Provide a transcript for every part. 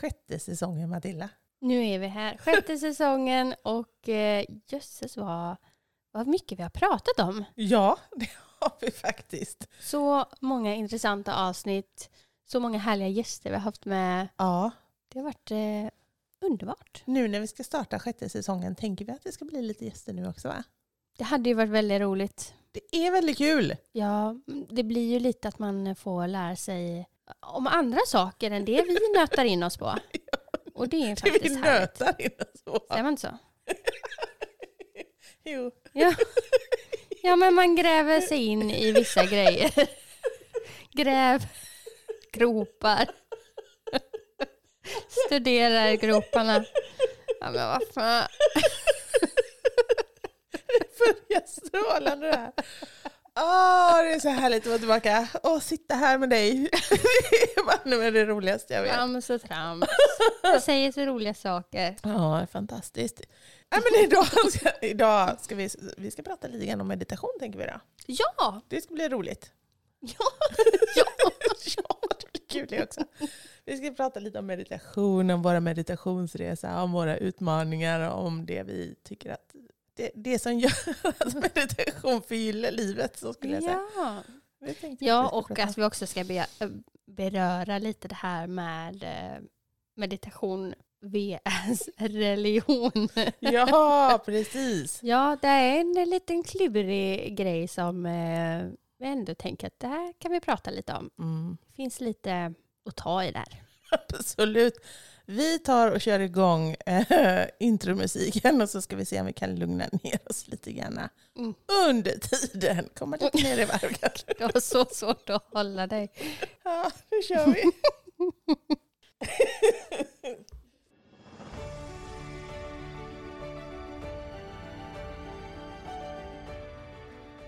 sjätte säsongen Matilda. Nu är vi här, sjätte säsongen och eh, jösses vad, vad mycket vi har pratat om. Ja, det har vi faktiskt. Så många intressanta avsnitt, så många härliga gäster vi har haft med. Ja, Det har varit eh, underbart. nu när vi ska starta sjätte säsongen tänker vi att det ska bli lite gäster nu också va? Det hade ju varit väldigt roligt. Det är väldigt kul! Ja, det blir ju lite att man får lära sig om andra saker än det vi nötar in oss på. Och det är Det vi faktiskt härligt. nötar in oss på. Säger man inte så? Jo. Ja. ja, men man gräver sig in i vissa grejer. Gräv gropar. Studerar groparna. Ja, men vad fan. Börjar strålande det här. Åh, det är så härligt att vara tillbaka och sitta här med dig. Det är det roligaste jag vet. Men så trams. Jag säger så roliga saker. Ja, fantastiskt. Ja, men idag ska, idag ska vi, vi ska prata lite grann om meditation tänker vi då. Ja! Det ska bli roligt. Ja! ja. ja, det blir kul också. Vi ska prata lite om meditation, om våra meditationsresa, om våra utmaningar, om det vi tycker att det, det som gör att meditation förgyller livet, så skulle jag säga. Ja. Jag Ja, och prata att vi också ska be, beröra lite det här med eh, meditation vs religion. Ja, precis. Ja, det är en liten klurig grej som eh, vi ändå tänker att det här kan vi prata lite om. Mm, Det finns lite att ta i där. absolut. Vi tar och kör igång äh, intromusiken och så ska vi se om vi kan lugna ner oss lite grann Mm. under tiden. Komma lite ner i varv kanske. Det var så svårt att hålla dig. Ja, nu kör vi.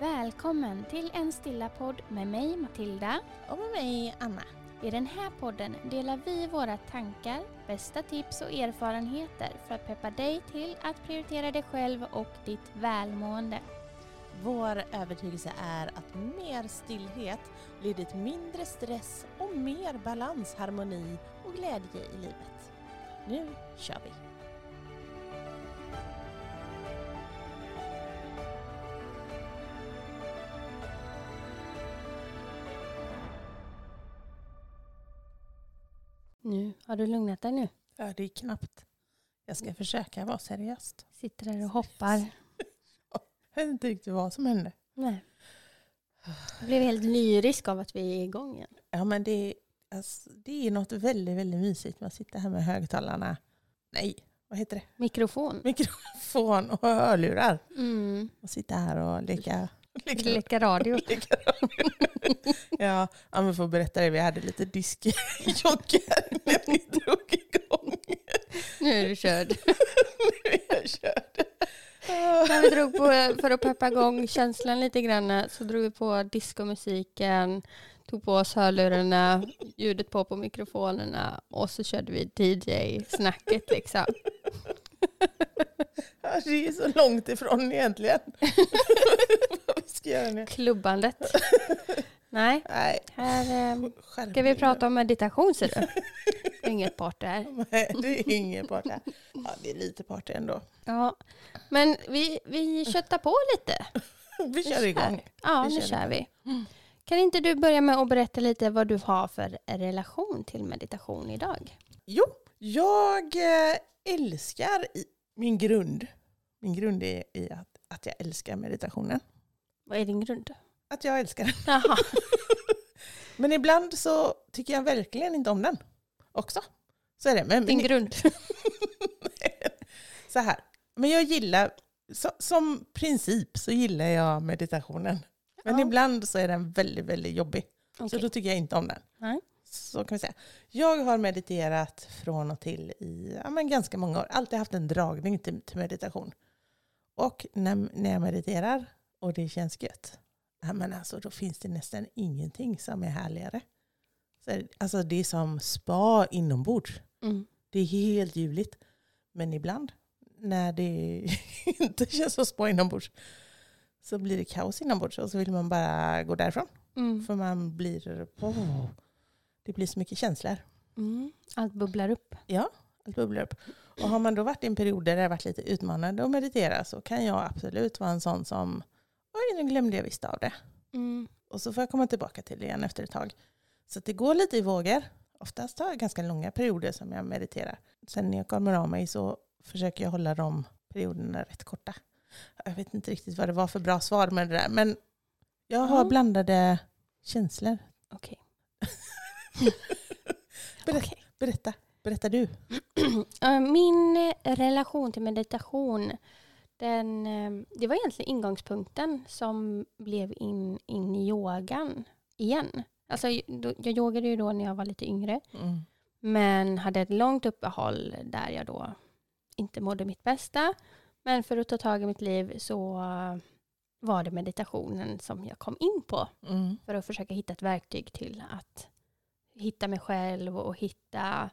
Välkommen till en stilla podd med mig Matilda. Och med mig Anna. I den här podden delar vi våra tankar, bästa tips och erfarenheter för att peppa dig till att prioritera dig själv och ditt välmående. Vår övertygelse är att mer stillhet leder till mindre stress och mer balans, harmoni och glädje i livet. Nu kör vi! Nu, har du lugnat dig nu? Ja, det är knappt. Jag ska försöka vara seriöst. Sitter där och hoppar. Jag vet inte riktigt vad som hände. Nej. Jag blev helt lyrisk av att vi är igång igen. Ja, men det, är- alltså, det är något väldigt, väldigt mysigt med att sitta här med högtalarna. Nej, vad heter det? Mikrofon. Mikrofon och hörlurar. Mm. Och sitta här och leka. leka, Leka radio. leka ja, ja, men att berätta det, vi hade lite diskjockar när vi drog igång. Nu är du körd. Nu är jag körd. När vi drog på, för att peppa igång känslan lite grann så drog vi på diskomusiken, tog på oss hörlurarna, ljudet på på mikrofonerna och så körde vi DJ-snacket liksom. Ja, Det är så långt ifrån egentligen. Vad vi ska göra nu. Klubbandet. Nej, Nej, här eh, ska vi prata om meditation ser du. Inget party här. Nej, det är ingen party. Ja, det är lite party ändå. Ja, men vi, vi köttar på lite. Vi kör igång. Ja, Vi nu kör vi. Kan inte du börja med att berätta lite vad du har för relation till meditation idag? Jo, jag eh, älskar min grund. Min grund är i att, att jag älskar meditationen. Vad är din grund? Att jag älskar den. Jaha. Men ibland så tycker jag verkligen inte om den också. Så är det. Men, Din men, grund. så här. Men jag gillar, så, som princip så gillar jag meditationen. Men Ja. ibland så är den väldigt, väldigt jobbig. Så Okej. då tycker jag inte om den. Nej. Så kan vi säga. Jag har mediterat från och till i ja, men ganska många år. Alltid haft en dragning till, till meditation. Och när, när jag mediterar och det känns gött, ja, men alltså, då finns det nästan ingenting som är härligare. Så, alltså det är som spa inombords. Mm. Det är helt ljuvligt. Men ibland när det inte känns så spa inombords så blir det kaos inombords och så vill man bara gå därifrån. Mm. För man blir... Oh, det blir så mycket känslor. Mm. Allt bubblar upp. Allt bubblar upp. Och har man då varit i en period där det har varit lite utmanande att meditera så kan jag absolut vara en sån som, oj nu glömde jag visst av det. Mm. Och så får jag komma tillbaka till det igen efter ett tag. Så det går lite i vågor. Oftast har jag ganska långa perioder som jag mediterar. Sen när jag kommer av mig så försöker jag hålla de perioderna rätt korta. Jag vet inte riktigt vad det var för bra svar med det där. Men jag har Ja. blandade känslor. Okej. Berätta, Okej. berätta, berätta du. Eh, Min relation till meditation, den, eh, det var egentligen ingångspunkten som blev in, in i yogan igen. Alltså, jag yogade ju då när jag var lite yngre, Mm. men hade ett långt uppehåll där jag då inte mådde mitt bästa. Men för att ta tag i mitt liv så var det meditationen som jag kom in på Mm. för att försöka hitta ett verktyg till att hitta mig själv och hitta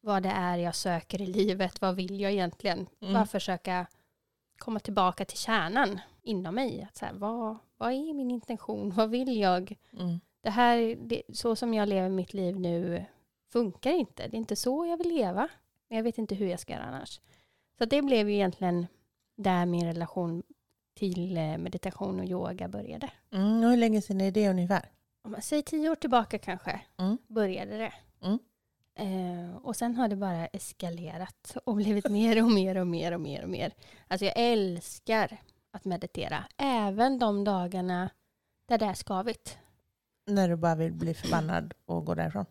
vad det är jag söker i livet. Vad vill jag egentligen? Mm. Bara försöka komma tillbaka till kärnan inom mig. Att så här, vad, vad är min intention? Vad vill jag? Mm. Det här, det, så som jag lever mitt liv nu funkar inte. Det är inte så jag vill leva. Men jag vet inte hur jag ska göra annars. Så det blev ju egentligen där min relation till eh, meditation och yoga började. Mm. Och hur länge sedan är det ungefär? om man säger tio år tillbaka kanske, Mm. började det. Mm. Eh, och sen har det bara eskalerat och blivit mer och mer och mer och mer och mer. Alltså jag älskar att meditera, även de dagarna där det är skavigt. När du bara vill bli förbannad och gå därifrån.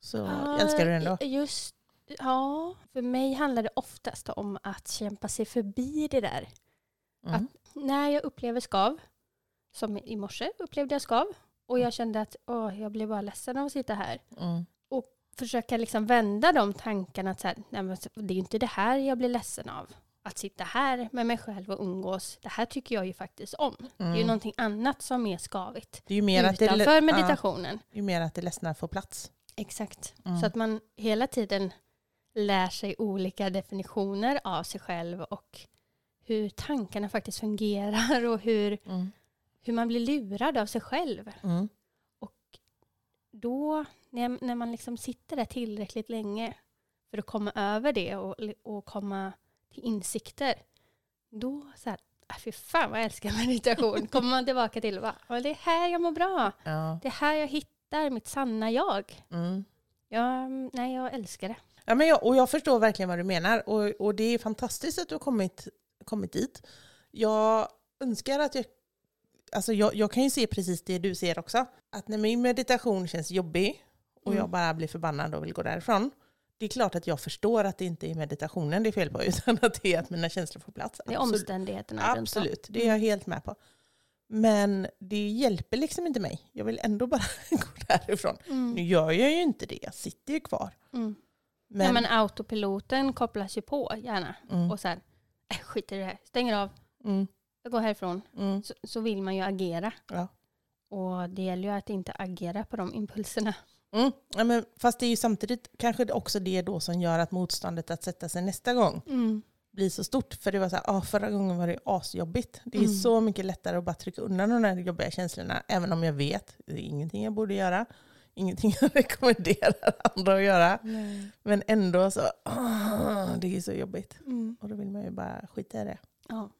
Så Ja, älskar du ändå. Just, ja, för mig handlar det oftast om att kämpa sig förbi det där. Mm. När jag upplever skav, som i morse upplevde jag skav, och jag kände att åh, jag blir bara ledsen av att sitta här. Mm. Försöka liksom vända de tankarna. Att så här, nej, det är ju inte det här jag blir ledsen av. Att sitta här med mig själv och umgås. Det här tycker jag ju faktiskt om. Det är ju Mm. någonting annat som är skavigt. Det är ju mer att det, Utanför ja, meditationen. det är mer att det ledsna får plats. Exakt. Mm. Så att man hela tiden lär sig olika definitioner av sig själv och hur tankarna faktiskt fungerar och hur, Mm. hur man blir lurad av sig själv. Mm. Då, när, när man liksom sitter där tillräckligt länge för att komma över det och, och komma till insikter, då så här, äh, fy fan vad jag älskar meditation, kommer man tillbaka till, va, "Ja, det är här jag mår bra, Ja. det är här jag hittar mitt sanna jag. Mm. Ja, nej, jag älskar det. Ja, men jag, och jag förstår verkligen vad du menar och, och det är fantastiskt att du har kommit, kommit dit. Jag önskar att jag, alltså jag, jag kan ju se precis det du ser också. Att när min meditation känns jobbig och Mm. jag bara blir förbannad och vill gå därifrån. Det är klart att jag förstår att det inte är meditationen det är fel på utan att det är att mina känslor får plats. Det är Absolut. omständigheterna. Absolut, det är jag helt med på. Men det hjälper liksom inte mig. Jag vill ändå bara gå därifrån. Nu Mm. gör jag ju inte det, jag sitter ju kvar. Mm. Men, Ja, men autopiloten kopplas ju på gärna. mm, Och här, äh, skit i det här, stänger av, mm, jag går härifrån. mm, Så, så vill man ju agera. ja. Och det gäller ju att inte agera på de impulserna. Mm. Ja, men fast det är ju samtidigt kanske också det då som gör att motståndet att sätta sig nästa gång blir så stort. För det var så här, ah, förra gången var det asjobbigt. Det är Mm. så mycket lättare att bara trycka undan de där jobbiga känslorna. Även om jag vet, det är ingenting jag borde göra. Ingenting jag rekommenderar andra att göra. Men ändå så, ah, det är så jobbigt. Mm. Och då vill man ju bara skita i det. Ja.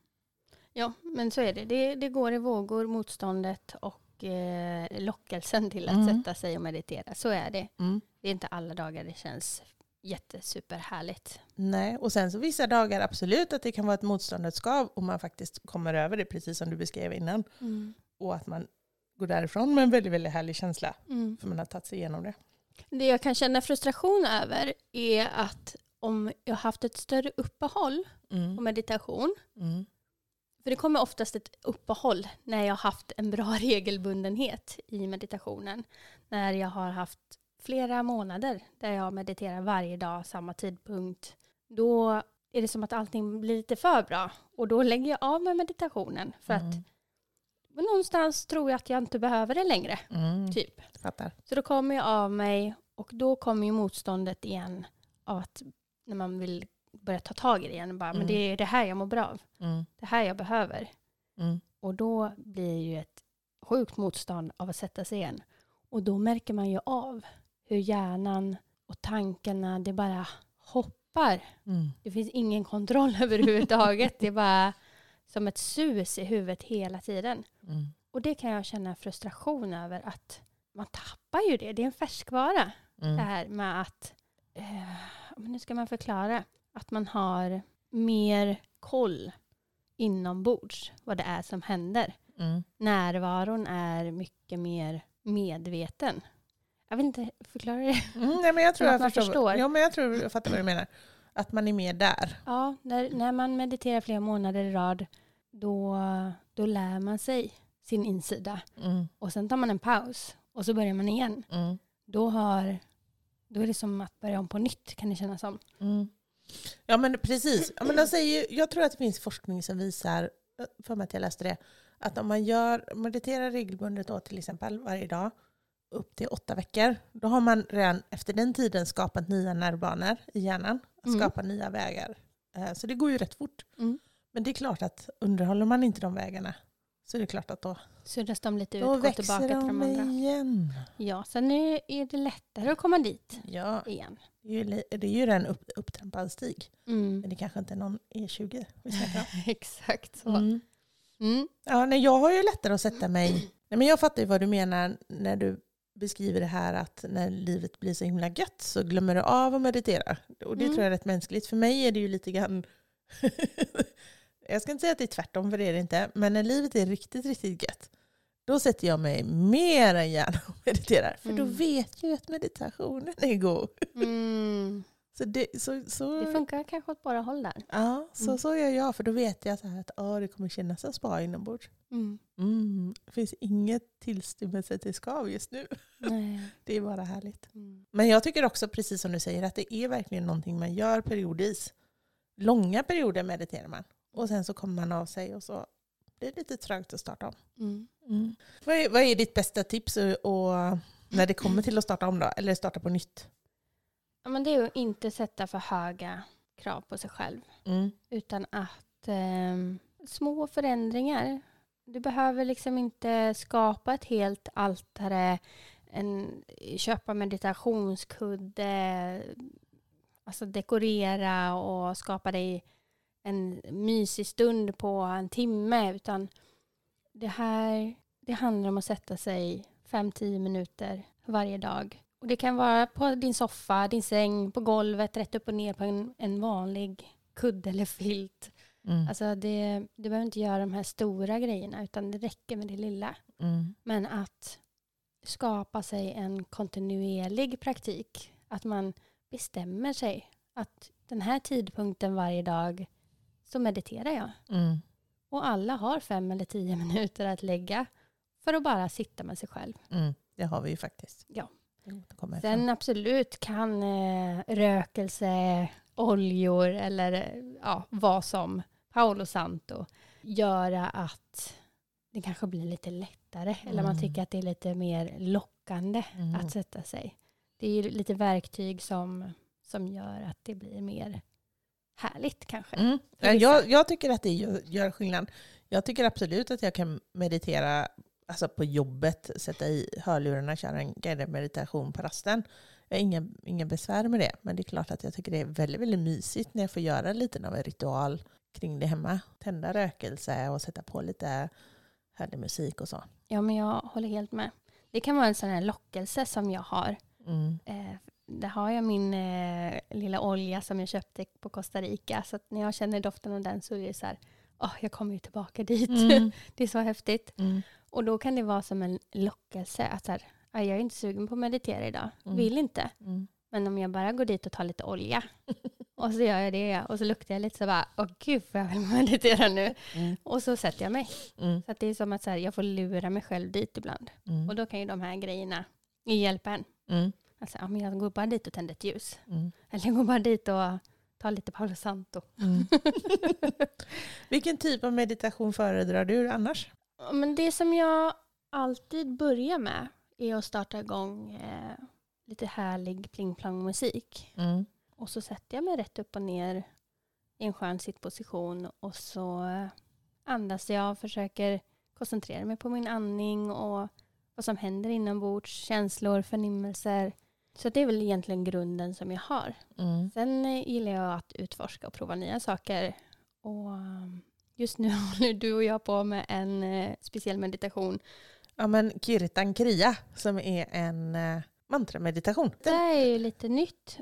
Ja, men så är det. det. Det går i vågor, motståndet och eh, lockelsen till att Mm. sätta sig och meditera. Så är det. Mm. Det är inte alla dagar det känns jättesuperhärligt. Nej, och sen så vissa dagar absolut att det kan vara ett motståndets skav och man faktiskt kommer över det precis som du beskrev innan. Och att man går därifrån med en väldigt, väldigt härlig känsla Mm. för man har tagit sig igenom det. Det jag kan känna frustration över är att om jag har haft ett större uppehåll på Mm. meditation, Mm. För det kommer oftast ett uppehåll när jag har haft en bra regelbundenhet i meditationen. När jag har haft flera månader där jag mediterar varje dag, samma tidpunkt. Då är det som att allting blir lite för bra. Och då lägger jag av med meditationen. För att Mm. men någonstans tror jag att jag inte behöver det längre. Mm. Typ. Fattar. Så då kommer jag av mig och då kommer ju motståndet igen av att när man vill börja ta tag i det igen. Bara, Mm. Men det är det här jag mår bra av. Mm. Det här jag behöver. Mm. Och då blir ju ett sjukt motstånd av att sätta sig igen. Och då märker man ju av hur hjärnan och tankarna, det bara hoppar. Mm. Det finns ingen kontroll överhuvudtaget. det är bara som ett sus i huvudet hela tiden. Mm. Och det kan jag känna frustration över att man tappar ju det. Det är en färskvara. Det Mm. här med att, eh, nu ska man förklara, att man har mer koll inombords vad det är som händer. Mm. Närvaron är mycket mer medveten. Jag vill inte förklara det. Mm, nej, men jag tror Att jag förstår. förstår. Ja, men jag tror jag fattar vad du menar. Att man är mer där. Ja, när, när man mediterar flera månader i rad, då, då lär man sig sin insida. Mm. Och sen tar man en paus och så börjar man igen. Mm. Då, har, då är det som att börja om på nytt kan det kännas som. Mm. Ja men precis. Ja, men ju- jag tror att det finns forskning som visar, för mig att jag läste det, att om man gör, mediterar regelbundet då till exempel varje dag upp till åtta veckor, då har man redan efter den tiden skapat nya nervbanor i hjärnan, Mm. skapat nya vägar. Eh, Så det går ju rätt fort. Mm. Men det är klart att underhåller man inte de vägarna så är det klart att då, Suddas de lite ut, då växer tillbaka till de andra. igen. Ja, sen är, är det lättare att komma dit Ja, igen. det är ju, li- det är ju en upp, upptrampad stig. Mm. Men det kanske inte är någon E20 vi snackar om. Exakt så. Mm. Mm. Ja, nej, jag har ju lättare att sätta mig... Nej, men jag fattar ju vad du menar när du beskriver det här att när livet blir så himla gött så glömmer du av att meditera. Och det Mm. tror jag är rätt mänskligt. För mig är det ju lite grann... jag ska inte säga att det är tvärtom, för det är det inte. Men när livet är riktigt, riktigt gött, då sätter jag mig mer än gärna och mediterar. För då Mm. vet jag att meditationen är god. Mm. Så det, så, så, Det funkar kanske åt båda håll där. ja, så, Mm. så gör jag, för då vet jag så här att åh, det kommer kännas så bra inombords. Mm. Mm, det finns inget tillstymmelse till skav just nu. Nej. Det är bara härligt. Mm. Men jag tycker också, precis som du säger, att det är verkligen någonting man gör periodvis. Långa perioder mediterar man. Och sen så kommer man av sig och så blir det lite trögt att starta om. Mm. Vad, är, vad är ditt bästa tips och, när det kommer till att starta om då? Eller starta på nytt? Ja, men det är att inte sätta för höga krav på sig själv. Mm. Utan att ehm, små förändringar. Du behöver liksom inte skapa ett helt altare, en, köpa meditationskudde, alltså dekorera och skapa dig en mysig stund på en timme. Utan det här det handlar om att sätta sig 5-10 minuter varje dag. Och det kan vara på din soffa, din säng, på golvet, rätt upp och ner på en, en vanlig kudde eller filt. Mm. Alltså det, du behöver inte göra de här stora grejerna utan det räcker med det lilla. Mm. Men att skapa sig en kontinuerlig praktik. Att man bestämmer sig att den här tidpunkten varje dag så mediterar jag. Mm. Och alla har fem eller tio minuter att lägga för att bara sitta med sig själv. Mm. Det har vi ju faktiskt. Ja. Sen absolut kan eh, rökelse, oljor eller eh, ja, vad som Paolo Santo göra att det kanske blir lite lättare. Eller man Mm. tycker att det är lite mer lockande Mm. att sätta sig. Det är ju lite verktyg som, som gör att det blir mer härligt kanske. Mm. Jag, jag tycker att det gör, gör skillnad. Jag tycker absolut att jag kan meditera alltså på jobbet, sätta i hörlurarna, köra en guidad meditation på rasten. Jag har inga, inga besvär med det, men det är klart att jag tycker det är väldigt, väldigt mysigt när jag får göra lite av en ritual kring det hemma. Tända rökelse och sätta på lite härlig musik och så. Ja, men jag håller helt med. Det kan vara en sån här lockelse som jag har. Mm. Eh, där har jag min eh, lilla olja som jag köpte på Costa Rica. Så när jag känner doften av den så är det så här, åh, jag kommer ju tillbaka dit. Mm. det är så häftigt. Mm. Och då kan det vara som en lockelse. Att så här, "Ah, jag är inte sugen på att meditera idag. Mm. Vill inte. Mm. Men om jag bara går dit och tar lite olja. och så gör jag det. Och så luktar jag lite så bara, åh gud vad jag vill meditera nu. Mm. Och så sätter jag mig. Mm. Så det är som att så här, jag får lura mig själv dit ibland. Och då kan ju de här grejerna hjälpa en. Alltså, ja, men jag går bara dit och tänder ett ljus. Mm. Eller jag går bara dit och tar lite Palo Santo. Mm. Vilken typ av meditation föredrar du annars? Ja, Men det som jag alltid börjar med är att starta igång eh, lite härlig pling-plong musik. Mm. Och så sätter jag mig rätt upp och ner i en skön sittposition och så eh, andas jag och försöker koncentrera mig på min andning och vad som händer inombords, känslor, förnimmelser. Så det är väl egentligen grunden som jag har. Mm. Sen eh, gillar jag att utforska och prova nya saker. Och um, just nu håller du och jag på med en eh, speciell meditation. Ja men Kirtan Kriya som är en eh, mantrameditation. Det är ju lite nytt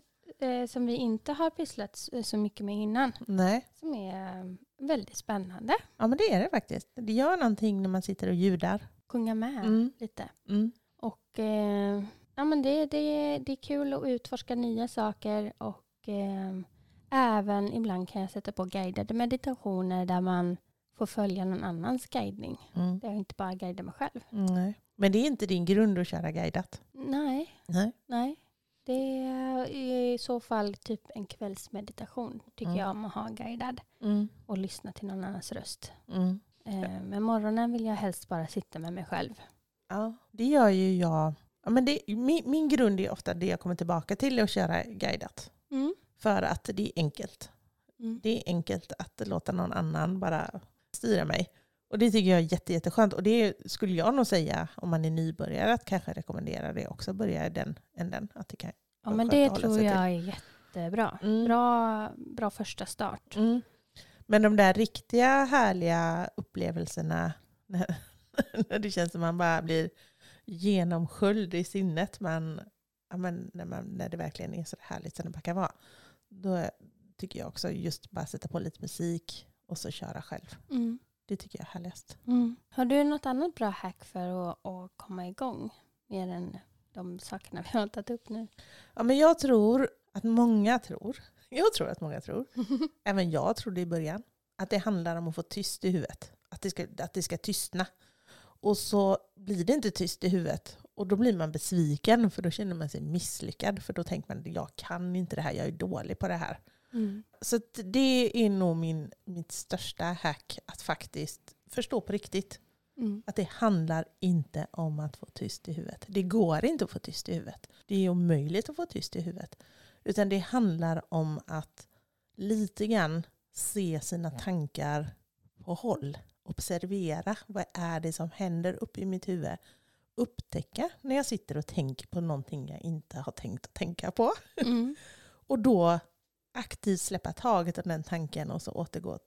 som vi inte har pysslat så mycket med innan. Nej, Som är väldigt spännande. ja men det är det faktiskt. Det gör någonting när man sitter och ljudar. Sjunga med Mm. lite. Mm. Och eh, ja, men det, det, det är kul att utforska nya saker och eh, även ibland kan jag sätta på guidade meditationer där man får följa någon annans guidning. Mm. Där jag inte bara guidar mig själv. Nej. Men det är inte din grund att köra guidat? Nej, Nej. nej. Det är i så fall typ en kvällsmeditation tycker Mm. jag om att ha guidad Mm. och lyssna till någon annans röst. Mm. Eh, men morgonen vill jag helst bara sitta med mig själv. Ja, det gör ju jag. Ja, men det, min, min grund är ofta det jag kommer tillbaka till, att köra guidat. Mm. För att det är enkelt. Mm. Det är enkelt att låta någon annan bara styra mig. Och det tycker jag är jätte, jätteskönt. Och det skulle jag nog säga om man är nybörjare att kanske rekommendera det också. Börja i den änden. Att det kan Ja, men det tror jag är jättebra. Mm. Bra, bra första start. Mm. Men de där riktiga härliga upplevelserna när, när det känns som man bara blir genomsköljd i sinnet. Man, ja, men när, man, när det verkligen är så härligt som det bara kan vara. Då tycker jag också just bara sätta på lite musik och så köra själv. Mm. Det tycker jag är härligast. Mm. Har du något annat bra hack för att, att komma igång? Mer än de sakerna vi har tagit upp nu. Ja, men jag tror att många tror, jag tror att många tror, även jag trodde i början, att det handlar om att få tyst i huvudet. Att det ska, att det ska tystna. Och så blir det inte tyst i huvudet. Och då blir man besviken för då känner man sig misslyckad. För då tänker man jag kan inte det här, jag är dålig på det här. Mm. Så det är nog min, mitt största hack, att faktiskt förstå på riktigt Mm. att det handlar inte om att få tyst i huvudet. Det går inte att få tyst i huvudet. Det är omöjligt att få tyst i huvudet. Utan det handlar om att lite grann se sina tankar på håll. Observera vad är det som händer uppe i mitt huvud. Upptäcka när jag sitter och tänker på någonting jag inte har tänkt att tänka på. Mm. Och då aktivt släppa taget om den tanken och så återgå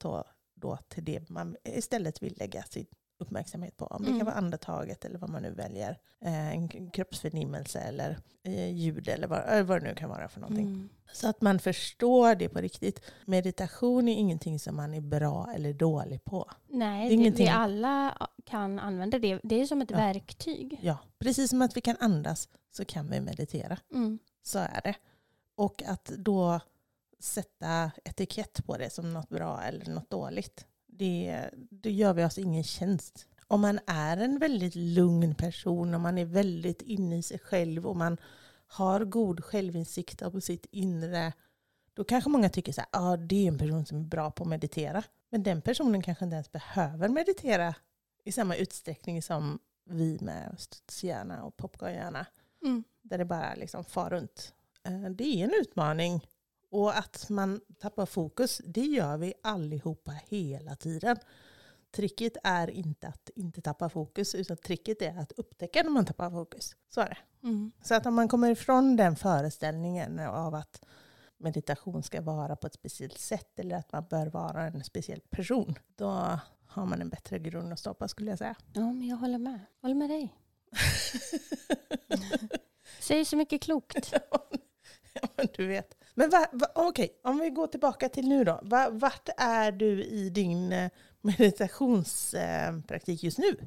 då, till det man istället vill lägga sin uppmärksamhet på. Om det Mm. kan vara andetaget eller vad man nu väljer. Eh, en kroppsförnimmelse eller eh, ljud eller vad, eller vad det nu kan vara för någonting. Mm. Så att man förstår det på riktigt. Meditation är ingenting som man är bra eller dålig på. Nej, Det är ingenting- vi alla kan använda det. Det är som ett Ja. verktyg. Ja, precis som att vi kan andas så kan vi meditera. Mm. Så är det. Och att då sätta etikett på det som något bra eller något dåligt, det, det gör vi oss ingen tjänst. Om man är en väldigt lugn person, om man är väldigt inne i sig själv och man har god självinsikt om sitt inre, då kanske många tycker så här, ah, det är en person som är bra på att meditera. Men den personen kanske inte ens behöver meditera i samma utsträckning som vi med studshjärna och popcornhjärna Mm. där det bara liksom far runt. Eh, Det är en utmaning. Och att man tappar fokus, det gör vi allihopa hela tiden. Tricket är inte att inte tappa fokus, utan tricket är att upptäcka när man tappar fokus. Så är det. Mm. Så att om man kommer ifrån den föreställningen av att meditation ska vara på ett speciellt sätt eller att man bör vara en speciell person, då har man en bättre grund att stå på skulle jag säga. Ja, men jag håller med. Håller med dig. Säger så mycket klokt. Ja, men du vet. Men va, va, okej, om vi går tillbaka till nu då. Va, vart är du i din eh, meditationspraktik just nu?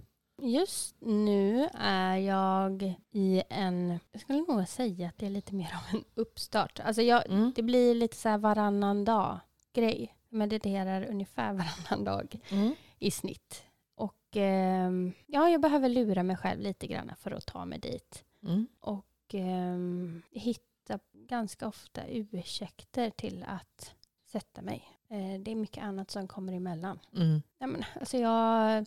Just nu är jag i en, jag skulle nog säga att det är lite mer av en uppstart. Alltså jag, Mm. det blir lite så här varannan dag grej. Jag mediterar ungefär varannan dag Mm. i snitt. Och ehm, ja, jag behöver lura mig själv lite grann för att ta mig dit. Mm. Och ehm, hitta ganska ofta ursäkter till att sätta mig. Eh, det är mycket annat som kommer emellan. Mm. Ja, men, alltså jag,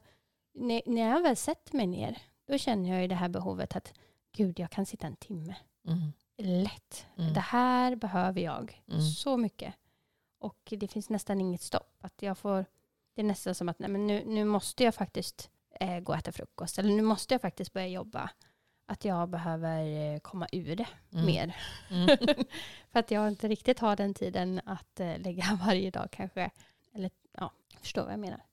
när jag väl sätter mig ner, då känner jag ju det här behovet att gud, jag kan sitta en timme. Mm. Lätt. Mm. Det här behöver jag Mm. så mycket. Och det finns nästan inget stopp. Att jag får, det är nästan som att nej, men nu, nu måste jag faktiskt eh, gå och äta frukost. Eller nu måste jag faktiskt börja jobba. Att jag behöver eh, komma ur det Mm. mer. Mm. För att jag inte riktigt har den tiden att eh, lägga varje dag kanske. Eller ja, förstår vad jag menar.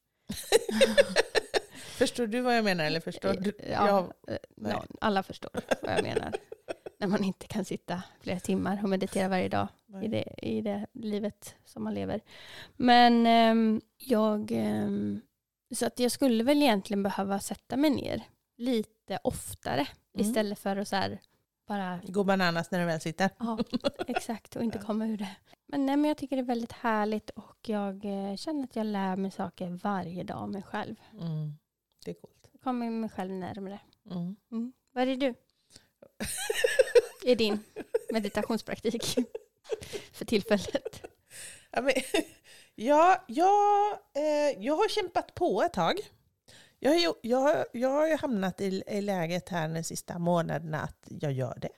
Förstår du vad jag menar eller förstår du? Ja, eh, ja, alla förstår vad jag menar. När man inte kan sitta flera timmar och meditera varje dag i det, i det livet som man lever. Men ehm, jag... ehm, så att jag skulle väl egentligen behöva sätta mig ner lite oftare Mm. istället för att så här bara... Gå bananas när du väl sitter. Ja, exakt och inte komma ur det. Men, nej, men jag tycker det är väldigt härligt och jag eh, känner att jag lär mig saker varje dag av mig själv. Mm. Det är coolt. Jag kommer mig själv närmare. Mm. Mm. Vad är du? är din meditationspraktik för tillfället? Ja, men, ja, jag, eh, jag har kämpat på ett tag. Jag, har jag, jag har hamnat i, i läget här de sista månaderna att jag gör det.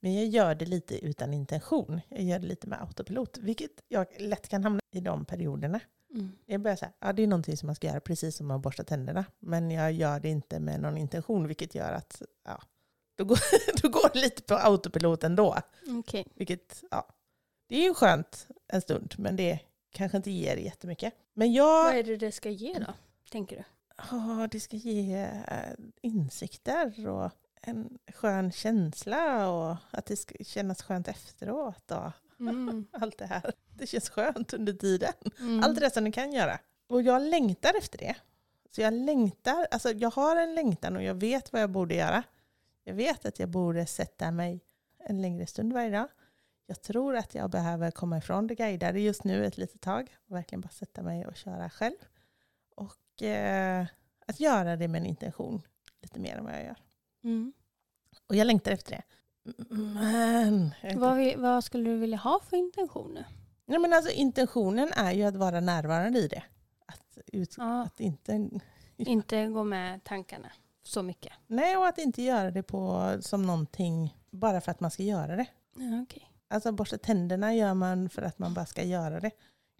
Men jag gör det lite utan intention. Jag gör det lite med autopilot, vilket jag lätt kan hamna i de perioderna. Mm. Jag börjar säga, ja det är någonting som man ska göra precis som att borsta tänderna. Men jag gör det inte med någon intention, vilket gör att ja, då, går, då går det lite på autopilot ändå. Okej. Vilket, ja, det är ju skönt en stund, men det kanske inte ger jättemycket. Men jag, Vad är det det ska ge då, tänker du? Ja, det ska ge eh, insikter och en skön känsla och att det ska kännas skönt efteråt och Mm. allt det här. Det känns skönt under tiden. Mm. Allt det som ni kan göra. Och jag längtar efter det. Så jag längtar, alltså jag har en längtan och jag vet vad jag borde göra. Jag vet att jag borde sätta mig en längre stund varje dag. Jag tror att jag behöver komma ifrån det guidade just nu ett litet tag och verkligen bara sätta mig och köra själv. Och eh, att göra det med en intention lite mer än vad jag gör. Mm. Och jag längtar efter det. Men, Vad, vi- vad skulle du vilja ha för intentioner? Nej, men alltså, intentionen är ju att vara närvarande i det. Att, ut, Ja, att inte, inte gå med tankarna så mycket. nej, och att inte göra det på, som någonting bara för att man ska göra det. Ja, okej. Alltså borsta tänderna gör man för att man bara ska göra det.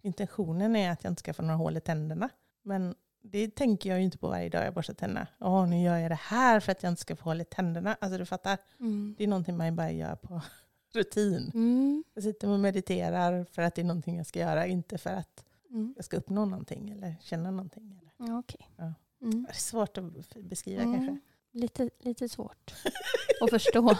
Intentionen är att jag inte ska få några hål i tänderna. Men det tänker jag ju inte på varje dag jag borstar tänderna. Åh, nu gör jag det här för att jag inte ska få hål i tänderna. Alltså du fattar, Mm. det är någonting man bara gör på rutin. Mm. Jag sitter och mediterar för att det är någonting jag ska göra, inte för att Mm. jag ska uppnå någonting eller känna någonting. Eller. Ja, okej. Ja. Mm. Det är svårt att beskriva Mm. kanske. Lite, lite svårt att förstå.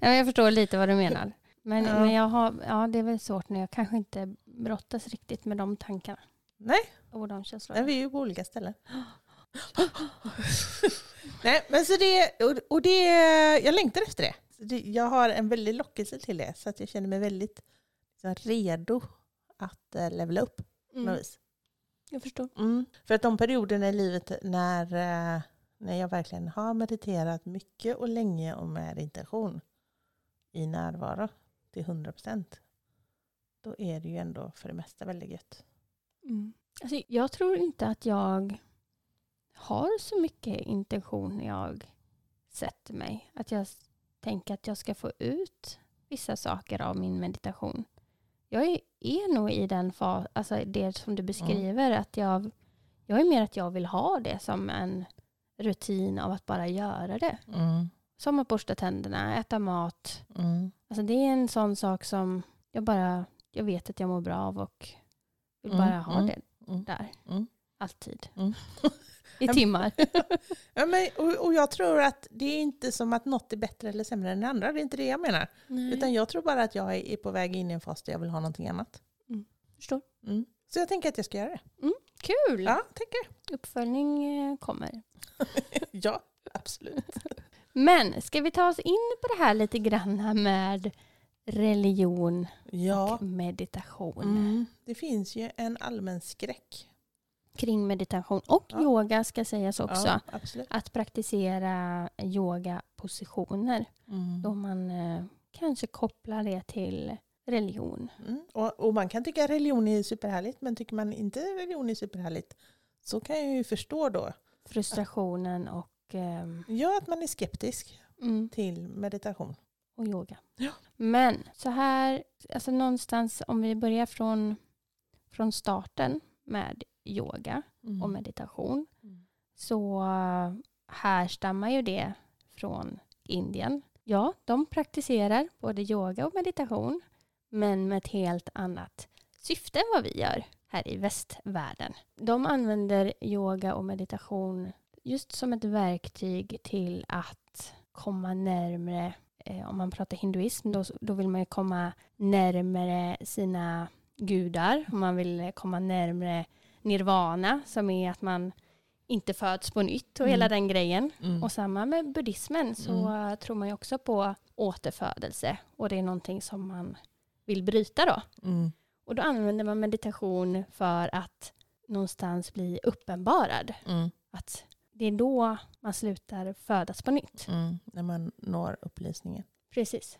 ja, jag förstår lite vad du menar. Men, Ja. men jag har, ja, det är väl svårt när jag kanske inte brottas riktigt med de tankarna. Nej. Och de känslorna. Nej, vi är ju på olika ställen. Nej, men så det, och, och det, jag längtar efter det. Jag har en väldig lockelse till det, så att jag känner mig väldigt så, redo att uh, levela upp mm. vis. Jag förstår. Mm. För att de perioderna i livet när, eh, när jag verkligen har mediterat mycket och länge och med intention i närvaro till 100 procent, då är det ju ändå för det mesta väldigt gött. Mm. Alltså, jag tror inte att jag har så mycket intention när jag sätter mig. Att jag tänker att jag ska få ut vissa saker av min meditation. Jag är, är nog i den fas, alltså det som du beskriver, att jag, jag är mer att jag vill ha det som en rutin av att bara göra det. Mm. Som att borsta tänderna, äta mat. Mm. Alltså det är en sån sak som jag bara, jag vet att jag mår bra av och vill Mm, bara ha mm, det mm, där. mm. Alltid. Mm. I timmar. Ja, men, och, och jag tror att det är inte som att något är bättre eller sämre än det andra. Det är inte det jag menar. Utan jag tror bara att jag är på väg in i en fas där jag vill ha någonting annat. Förstår. Mm. Så jag tänker att jag ska göra det. Kul! Ja, tänker Uppföljning eh, kommer. Ja, absolut. Men ska vi ta oss in på det här lite grann med religion Ja. och meditation? Mm. Det finns ju en allmän skräck. Kring meditation och Ja. yoga ska sägas också. Ja. Att praktisera yogapositioner Mm. då man eh, kanske kopplar det till religion. Mm. Och, och man kan tycka religion är superhärligt, men tycker man inte religion är superhärligt så kan jag ju förstå då Frustrationen och, ehm, ja, att man är skeptisk mm, till meditation. Och yoga. Ja. Men så här, alltså någonstans om vi börjar från, från starten med yoga Mm. och meditation Mm. så härstammar ju det från Indien. Ja, de praktiserar både yoga och meditation, men med ett helt annat syfte än vad vi gör här i västvärlden. De använder yoga och meditation just som ett verktyg till att komma närmre, eh, om man pratar hinduism, då, då vill man ju komma närmre sina gudar, och man vill komma närmre nirvana, som är att man inte föds på nytt och Mm. hela den grejen. Mm. Och samma med buddhismen så Mm. eh, tror man ju också på återfödelse och det är någonting som man vill bryta då. Mm. Och då använder man meditation för att någonstans bli uppenbarad. Mm. Att det är då man slutar födas på nytt. Mm. När man når upplysningen. Precis.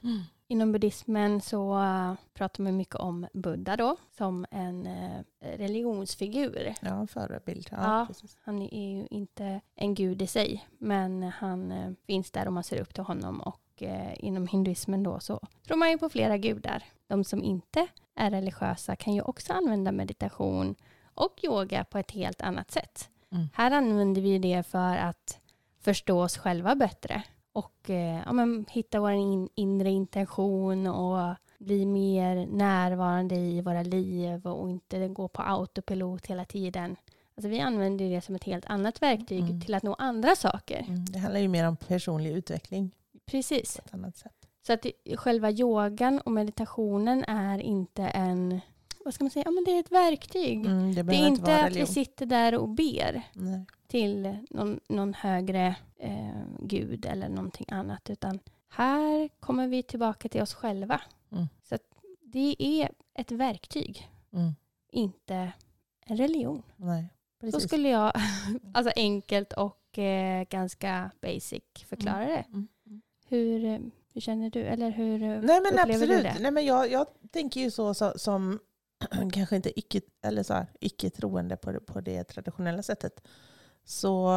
Inom buddhismen så eh, pratar man mycket om Buddha då som en eh, religionsfigur. Ja, en förebild. Ja, Ja. Han är ju inte en gud i sig, men han eh, finns där och man ser upp till honom. Och inom hinduismen då så tror man ju på flera gudar. De som inte är religiösa kan ju också använda meditation och yoga på ett helt annat sätt. Mm. Här använder vi det för att förstå oss själva bättre och eh, ja, men, hitta vår in, inre intention och bli mer närvarande i våra liv och inte gå på autopilot hela tiden. Alltså vi använder det som ett helt annat verktyg Mm. till att nå andra saker. Mm. Det handlar ju mer om personlig utveckling Precis. Så att själva yogan och meditationen är inte en, vad ska man säga, ja, men det är ett verktyg. Mm, det Det är inte att vi sitter där och ber Nej. till någon, någon högre eh, gud eller någonting annat, utan här kommer vi tillbaka till oss själva. Mm. Så att det är ett verktyg, Mm. inte en religion. Nej. Så Precis. skulle jag alltså enkelt och eh, ganska basic förklara det. Mm. Mm. Hur, hur känner du? Eller hur Nej men absolut. Nej, men jag, jag tänker ju så, så som kanske inte icke, eller så här, icke troende på, det- på det traditionella sättet. Så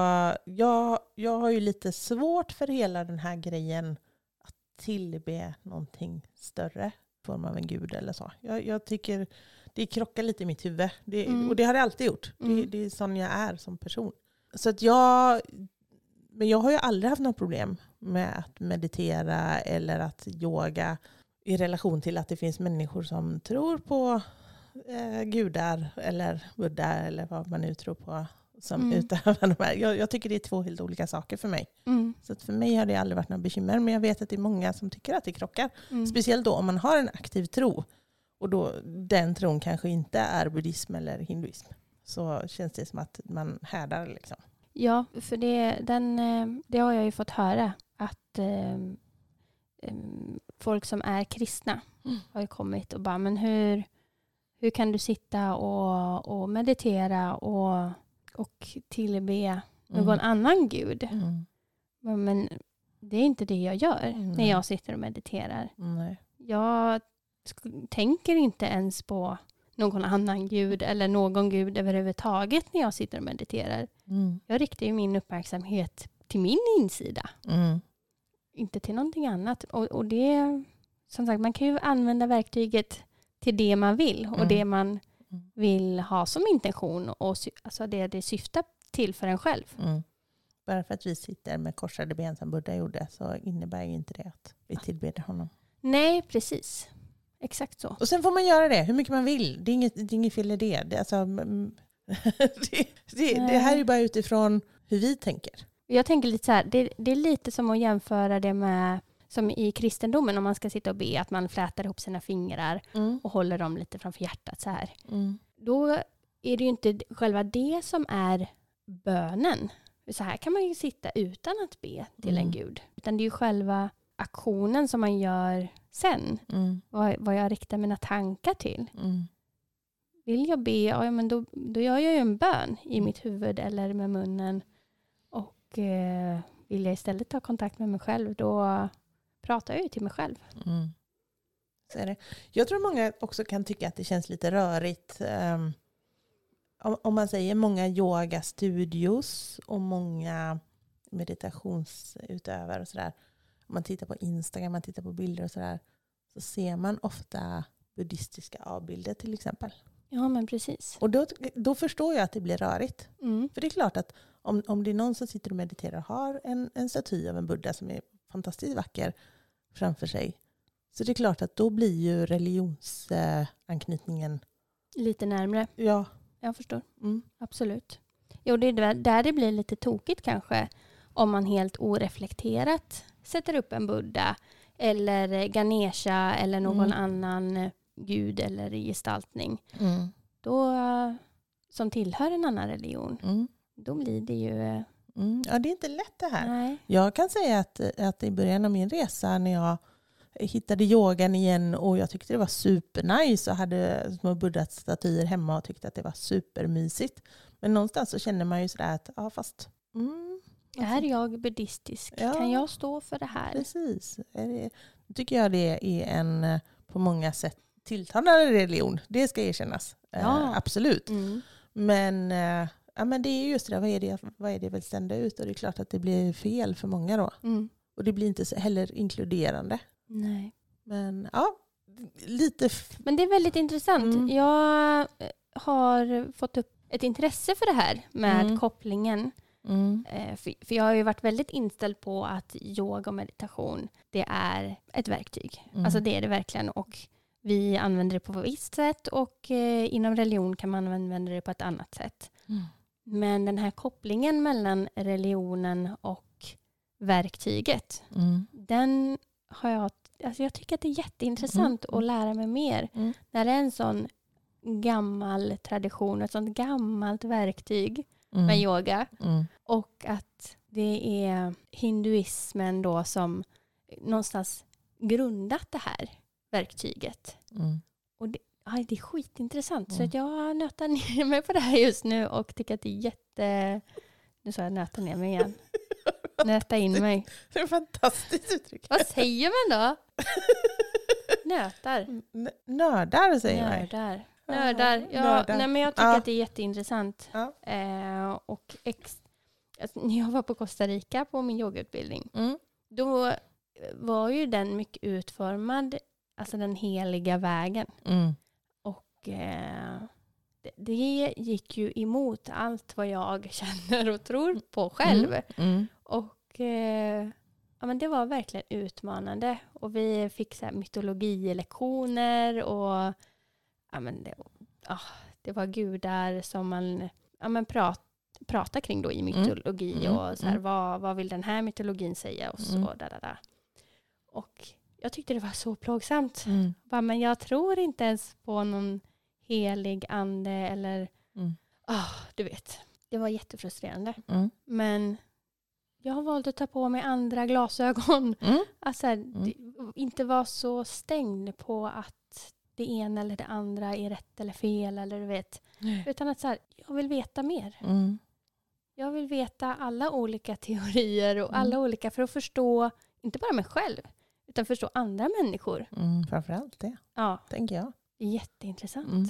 jag, jag har ju lite svårt för hela den här grejen att tillbe någonting större i form av en gud eller så. Jag, jag tycker det krockar lite i mitt huvud. Det, Mm. Och det har det alltid gjort. Det, Mm. det är sån jag är som person. Så att jag, men jag har ju aldrig haft något problem med att meditera eller att yoga i relation till att det finns människor som tror på eh, gudar eller Buddha eller vad man nu tror på som Mm. utövar de här. Jag, jag tycker det är två helt olika saker för mig. Mm, Så för mig har det aldrig varit några bekymmer men jag vet att det är många som tycker att det krockar. mm. Speciellt då om man har en aktiv tro och då den tron kanske inte är buddhism eller hinduism. Så känns det som att man härdar liksom. Ja, för det, den, eh, det har jag ju fått höra att eh, folk som är kristna Mm. har ju kommit och bara, men hur, hur kan du sitta och, och meditera och, och tillbe någon annan gud? Mm. Men, det är inte det jag gör Mm. när jag sitter och mediterar. Nej. Jag tänker inte ens på någon annan gud eller någon gud överhuvudtaget när jag sitter och mediterar. Mm. Jag riktar ju min uppmärksamhet till min insida, Mm. inte till någonting annat. Och, och det, som sagt, man kan ju använda verktyget till det man vill och Mm. det man Mm. vill ha som intention och alltså det det syftar till för en själv. Mm. Bara för att vi sitter med korsade ben som Buddha gjorde så innebär ju inte det att vi tillber honom. Nej, precis. Exakt så. Och sen får man göra det hur mycket man vill. Det är inget, det är inget fel i det. Det, alltså, mm, det, det, det här är ju bara utifrån hur vi tänker. Jag tänker lite så här, det, det är lite som att jämföra det med som i kristendomen om man ska sitta och be att man flätar ihop sina fingrar Mm. och håller dem lite framför hjärtat så här. Mm. Då är det ju inte själva det som är bönen. Så här kan man ju sitta utan att be till en Mm. gud. Utan det är ju själva aktionen som man gör sen. Mm. Vad, vad jag riktar mina tankar till. Mm. Vill jag be, ja, men då, då gör jag ju en bön i mitt huvud eller med munnen. Och eh, vill jag istället ta kontakt med mig själv, då pratar jag ju till mig själv. Mm. Så är det. Jag tror många också kan tycka att det känns lite rörigt. om, om man säger många yogastudios och många meditationsutövare och sådär. Om man tittar på Instagram, man tittar på bilder och sådär. Så ser man ofta buddhistiska avbilder till exempel. Ja, men precis. Och då, då förstår jag att det blir rörigt. Mm. För det är klart att om, om det är någon som sitter och mediterar och har en, en staty av en buddha som är fantastiskt vacker framför sig. Så det är klart att då blir ju religionsanknytningen, Lite närmre. ja. Jag förstår. Mm. Absolut. Jo, det är där- det blir lite tokigt kanske. Om man helt oreflekterat sätter upp en Buddha eller Ganesha eller någon Mm. annan gud eller gestaltning. Mm. Då, som tillhör en annan religion. Mm. Då blir det ju... eh, Mm. Ja, det är inte lätt det här. Nej. Jag kan säga att, att i början av min resa när jag hittade yogan igen och jag tyckte det var supernice och hade små buddha-statyer hemma och tyckte att det var supermysigt. Men någonstans så känner man ju sådär att, ja fast... Mm, Är jag buddhistisk? Ja. Kan jag stå för det här? Precis. Det- Då tycker jag det är en eh, på många sätt tilltalande religion. Det ska erkännas. Eh, Ja. absolut. Mm. Men, eh, ja, men det är ju just det, vad är det, vad är det jag vill sända ut? Och det är klart att det blir fel för många då. Mm. Och det blir inte heller inkluderande. Nej. Men ja, lite... Men det är väldigt intressant. Mm. Jag eh, har fått upp ett intresse för det här med Mm. kopplingen. Mm. Eh, För, jag har ju varit väldigt inställd på att yoga och meditation, det är ett verktyg. Mm. Alltså det är det verkligen. Och vi använder det på ett visst sätt och eh, inom religion kan man använda det på ett annat sätt. Mm. Men den här kopplingen mellan religionen och verktyget, Mm. den har jag, alltså jag tycker att det är jätteintressant Mm. att lära mig mer. Mm. När det är en sån gammal tradition, ett sånt gammalt verktyg Mm. med yoga Mm. och att det är hinduismen då som någonstans grundat det här verktyget. Mm. Ja, det är skitintressant. Så Mm. att jag nötar ner mig på det här just nu och tycker att det är jätte... Nu sa jag nöta ner mig igen. Nöta in mig. Det är ett fantastiskt uttryck. Vad säger man då? Nötar. N- Nördar säger man. Nördar. Nördar. Ja, nördar. Nej, men jag tycker Ja. att det är jätteintressant. Ja. Eh, och ex, alltså, när jag var på Costa Rica på min yogautbildning, Mm. då var ju den mycket utformad, alltså den heliga vägen. Mm. Och eh, det, gick ju emot allt vad jag känner och tror på själv. Mm. Och eh, ja, men det var verkligen utmanande. Och vi fick så här mytologilektioner och ja, men det, ah, det var gudar som man ja, men prat, pratar kring då i mytologi. Mm. Och så här, Mm. vad, vad vill den här mytologin säga? Och så Mm. där, där, där. Och jag tyckte det var så plågsamt. Mm. Bara, men jag tror inte ens på någon helig ande eller... Mm. ah, du vet. Det var jättefrustrerande. Mm. Men jag har valt att ta på mig andra glasögon. Mm. Alltså, det, inte vara så stängd på att det ena eller det andra är rätt eller fel. Eller du vet. Utan att så här, jag vill veta mer. Mm. Jag vill veta alla olika teorier och Mm. alla olika för att förstå, inte bara mig själv, utan förstå andra människor. Mm. Framförallt det, Ja, tänker jag. Jätteintressant. Mm.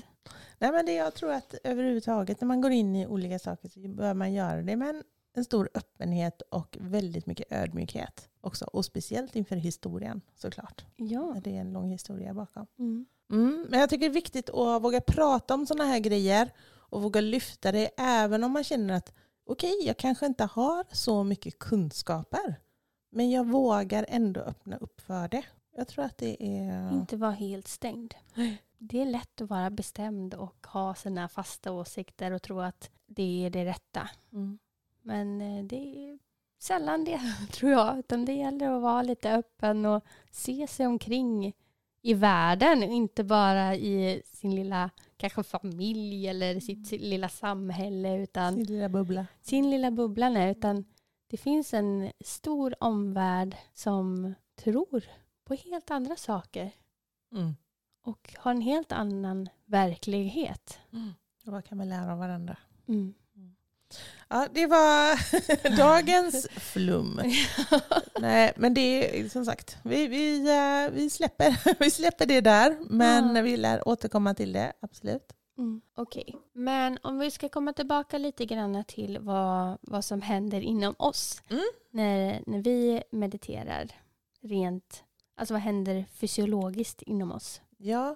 Nej, men det, jag tror att överhuvudtaget när man går in i olika saker så bör man göra det med en, stor öppenhet och väldigt mycket ödmjukhet också. Och speciellt inför historien såklart. Ja. Det är en lång historia bakom. Mm. Mm, men jag tycker det är viktigt att våga prata om sådana här grejer och våga lyfta det även om man känner att okej, jag kanske inte har så mycket kunskaper. Men jag vågar ändå öppna upp för det. Jag tror att det är... Inte vara helt stängd. Det är lätt att vara bestämd och ha sina fasta åsikter och tro att det är det rätta. Mm. Men eh, det är sällan det, tror jag. Utan det gäller att vara lite öppen och se sig omkring i världen. Inte bara i sin lilla kanske familj eller sitt lilla samhälle. Utan Sin lilla bubbla. sin lilla bubbla. Nej, utan det finns en stor omvärld som tror på helt andra saker. Mm. Och har en helt annan verklighet. Och vad kan vi lära av varandra? Mm. Ja, det var dagens flum. Nej, men det är som sagt, vi, vi, eh, vi, släpper, vi släpper det där. Men Ja. vi lär återkomma till det, absolut. Mm. Okej, men om vi ska komma tillbaka lite grann till vad, vad som händer inom oss Mm. när, när vi mediterar rent, alltså vad händer fysiologiskt inom oss? Ja,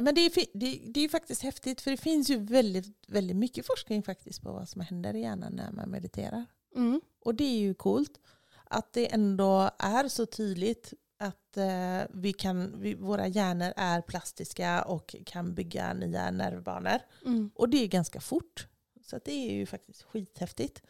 Men det är, det, det är faktiskt häftigt för det finns ju väldigt, väldigt mycket forskning faktiskt på vad som händer i hjärnan när man mediterar. Mm. Och det är ju coolt att det ändå är så tydligt att eh, vi kan, vi, våra hjärnor är plastiska och kan bygga nya nervbanor. Mm. Och det är ganska fort. Så det är ju faktiskt skithäftigt.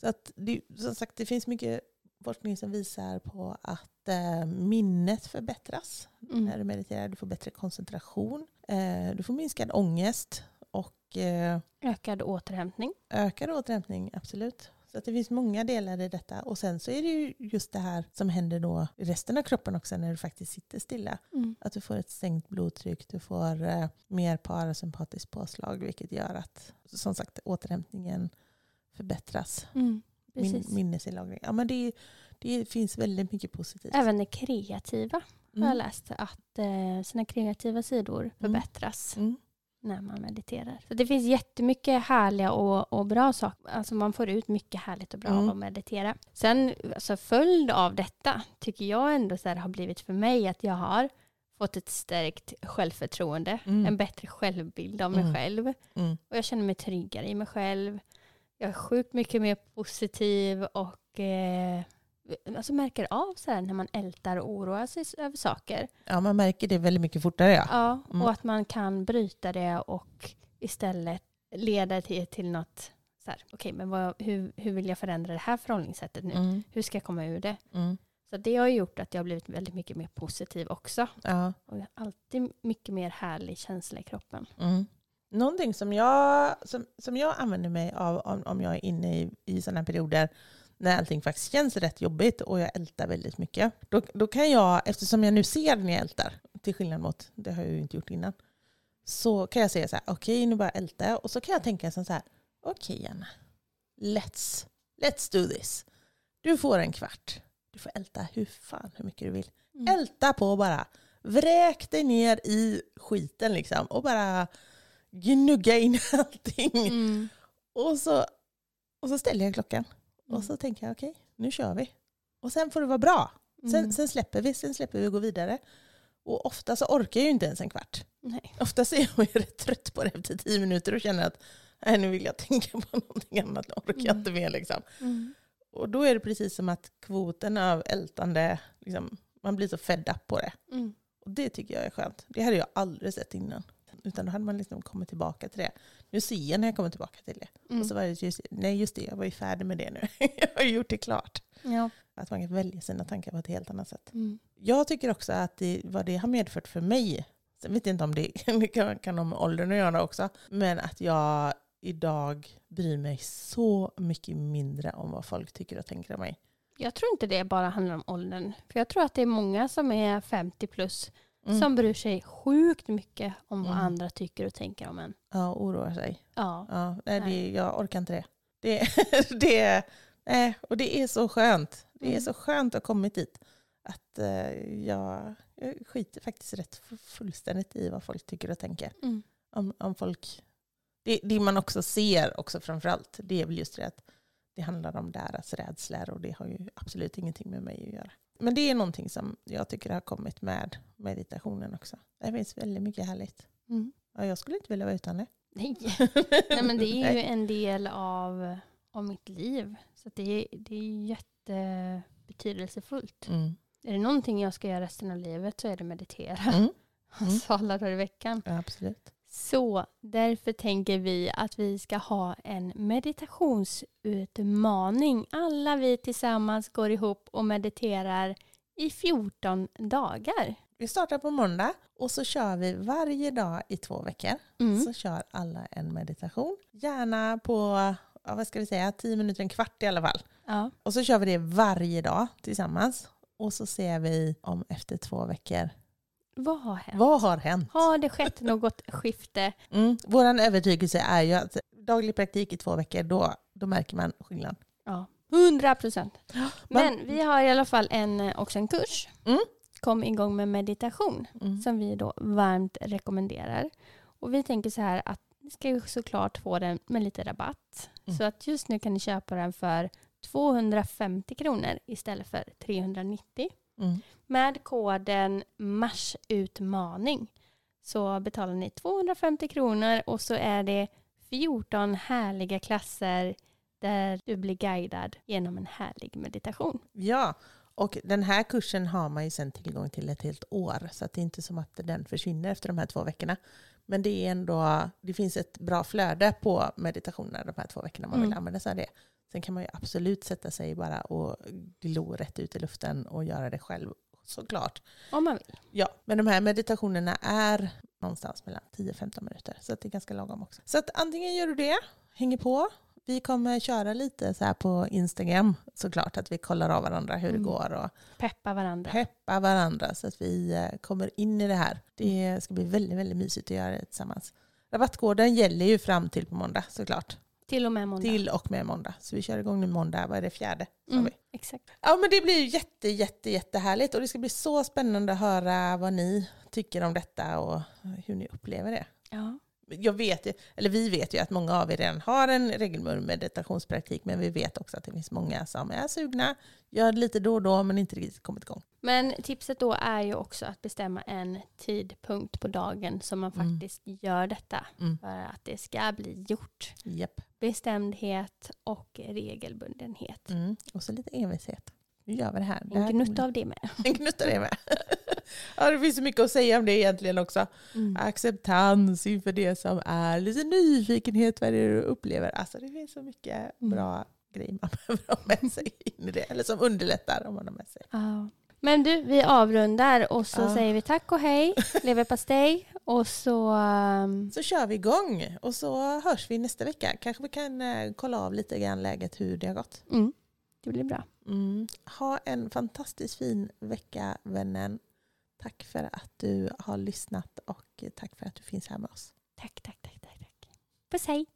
Så att det, som sagt, det finns mycket forskning som visar på att eh, minnet förbättras när Mm. du mediterar. Du får bättre koncentration, eh, du får minskad ångest och eh, Ökad återhämtning. ökad återhämtning, absolut. Så att det finns många delar i detta. Och sen så är det ju just det här som händer då i resten av kroppen också när du faktiskt sitter stilla. Mm. Att du får ett sänkt blodtryck, du får eh, mer parasympatiskt påslag vilket gör att som sagt återhämtningen förbättras. Mm. Min, minnesinlagring. Ja, men det, det finns väldigt mycket positivt. Även det kreativa har jag Mm. läst. Att eh, sina kreativa sidor förbättras Mm. när man mediterar. Så det finns jättemycket härliga och, och bra saker. Alltså man får ut mycket härligt och bra Mm. av att meditera. Sen alltså följd av detta tycker jag ändå så här har blivit för mig att jag har fått ett stärkt självförtroende. Mm. En bättre självbild av mig Mm. själv. Mm. Och jag känner mig tryggare i mig själv. Jag är sjukt mycket mer positiv och eh, alltså märker av så här när man ältar och oroar sig över saker. Ja, man märker det väldigt mycket fortare. Ja. Ja, Mm. och att man kan bryta det och istället leda till, till något så här, okej, men vad, hur, hur vill jag förändra det här förhållningssättet nu? Mm. Hur ska jag komma ur det? Mm. Så det har gjort att jag har blivit väldigt mycket mer positiv också. Ja. Och jag har alltid mycket mer härlig känsla i kroppen. Mm. Någonting som jag, som, som jag använder mig av om, om jag är inne i, i sådana perioder när allting faktiskt känns rätt jobbigt och jag ältar väldigt mycket. Då, då kan jag, eftersom jag nu ser när jag ältar, till skillnad mot, det har jag ju inte gjort innan, så kan jag säga så här, okej nu bara ältar jag. Och så kan jag tänka så här, okej Anna, let's, let's do this. Du får en kvart. Du får älta hur fan hur mycket du vill. Mm. Älta på bara. Vräk dig ner i skiten liksom och bara gnugga in allting. Mm. Och, så, och så ställer jag klockan Mm. och så tänker jag okej, nu kör vi. Och sen får det vara bra. Sen, Mm. sen släpper vi, sen släpper vi och går vidare. Och ofta så orkar jag ju inte ens en kvart. Nej. Ofta så är jag rätt trött på det efter tio minuter och känner att nej, nu vill jag tänka på någonting annat, nu orkar jag Mm. inte mer. Liksom. Mm. Och då är det precis som att kvoten av ältande, liksom, man blir så fed up på det. Mm. Och det tycker jag är skönt. Det hade jag aldrig sett innan. Utan då hade man liksom kommit tillbaka till det. Nu ser jag när jag kommer tillbaka till det. Mm. Och så var det just, nej just det, jag var ju färdig med det nu. jag har gjort det klart. Ja. Att man kan välja sina tankar på ett helt annat sätt. Mm. Jag tycker också att det, vad det har medfört för mig, sen vet jag inte om det, det kan, kan ha med åldern att göra också, men att jag idag bryr mig så mycket mindre om vad folk tycker och tänker om mig. Jag tror inte det bara handlar om åldern. För jag tror att det är många som är 50 plus Mm. som bryr sig sjukt mycket om vad Mm. andra tycker och tänker om en. Ja, oroar sig. Ja. Ja, nej, det, jag orkar inte det. Det, det, nej, och det är så skönt. Det är Mm. så skönt att ha kommit dit. Att eh, jag, jag skiter faktiskt rätt fu- fullständigt i vad folk tycker och tänker. Mm. Om, om folk, det, det man också ser också framförallt, det är väl just det att det handlar om deras rädslor och det har ju absolut ingenting med mig att göra. Men det är någonting som jag tycker har kommit med meditationen också. Det finns väldigt mycket härligt. Mm. Ja, jag skulle inte vilja vara utan det. Nej. Nej, men det är ju en del av, av mitt liv. Så det, är, det är jättebetydelsefullt. Mm. Är det någonting jag ska göra resten av livet så är det meditera. Mm. Mm. Alltså alla dagar i veckan. Ja, absolut. Så därför tänker vi att vi ska ha en meditationsutmaning. Alla vi tillsammans går ihop och mediterar i 14 dagar. Vi startar på måndag och så kör vi varje dag i två veckor. Mm. Så kör alla en meditation. Gärna på, ja, vad ska vi säga, tio minuter, en kvart i alla fall. Ja. Och så kör vi det varje dag tillsammans. Och så ser vi om efter två veckor, Vad har hänt? vad har hänt? Har det skett något skifte? Mm. Vår övertygelse är ju att daglig praktik i två veckor, då, då märker man skillnad. Ja, 100 procent. Men vi har i alla fall en, eh, också en kurs. Mm. Kom igång med meditation. Mm. som vi då varmt rekommenderar. Och vi tänker så här att ni ska ju såklart få den med lite rabatt. Mm. Så att just nu kan ni köpa den för 250 kronor istället för 390. Mm. Med koden marsutmaning så betalar ni 250 kronor och så är det 14 härliga klasser där du blir guidad genom en härlig meditation. Ja, och den här kursen har man ju sen tillgång till ett helt år. Så att det är inte som att den försvinner efter de här två veckorna. Men det är ändå, det finns ett bra flöde på meditationer de här två veckorna man vill Mm. använda sig av det. Sen kan man ju absolut sätta sig bara och glo rätt ut i luften och göra det själv såklart. Om man vill. Ja, men de här meditationerna är någonstans mellan 10-15 minuter. Så det är ganska lagom också. Så att antingen gör du det, hänger på. Vi kommer köra lite så här på Instagram såklart, att vi kollar av varandra hur Mm. det går och Peppa varandra. peppa varandra så att vi eh, kommer in i det här. Det ska bli väldigt, väldigt mysigt att göra det tillsammans. Rabattkoden gäller ju fram till på måndag såklart. Till och med måndag. Till och med måndag. Så vi kör igång nu måndag, vad är det, fjärde? Mm, exakt. Ja men det blir ju jätte, jätte, jättehärligt och det ska bli så spännande att höra vad ni tycker om detta och hur ni upplever det. Ja. Jag vet, eller vi vet ju att många av er redan har en regelbunden meditationspraktik men vi vet också att det finns många som är sugna, gör lite då och då men inte riktigt kommit igång. Men tipset då är ju också att bestämma en tidpunkt på dagen som man Mm. faktiskt gör detta. Mm. För att det ska bli gjort. Japp. Bestämdhet och regelbundenhet. Mm. Och så lite envishet. Nu gör vi det här. Det En gnutta av det med. En gnutta det med. ja, det finns så mycket att säga om det egentligen också. Mm. Acceptans inför det som är, lite nyfikenhet vad det är du upplever. Alltså det finns så mycket Mm. bra grejer man behöver ha med sig in i det. Eller som underlättar om man har med sig. Ja. Men du, vi avrundar och så Ja. säger vi tack och hej, leverpastej och så... um, Så kör vi igång och så hörs vi nästa vecka. Kanske vi kan eh, kolla av lite grann läget hur det har gått. Mm, det blir bra. Mm. Ha en fantastiskt fin vecka vännen. Tack för att du har lyssnat och tack för att du finns här med oss. Tack, tack, tack, tack. tack. Puss hej!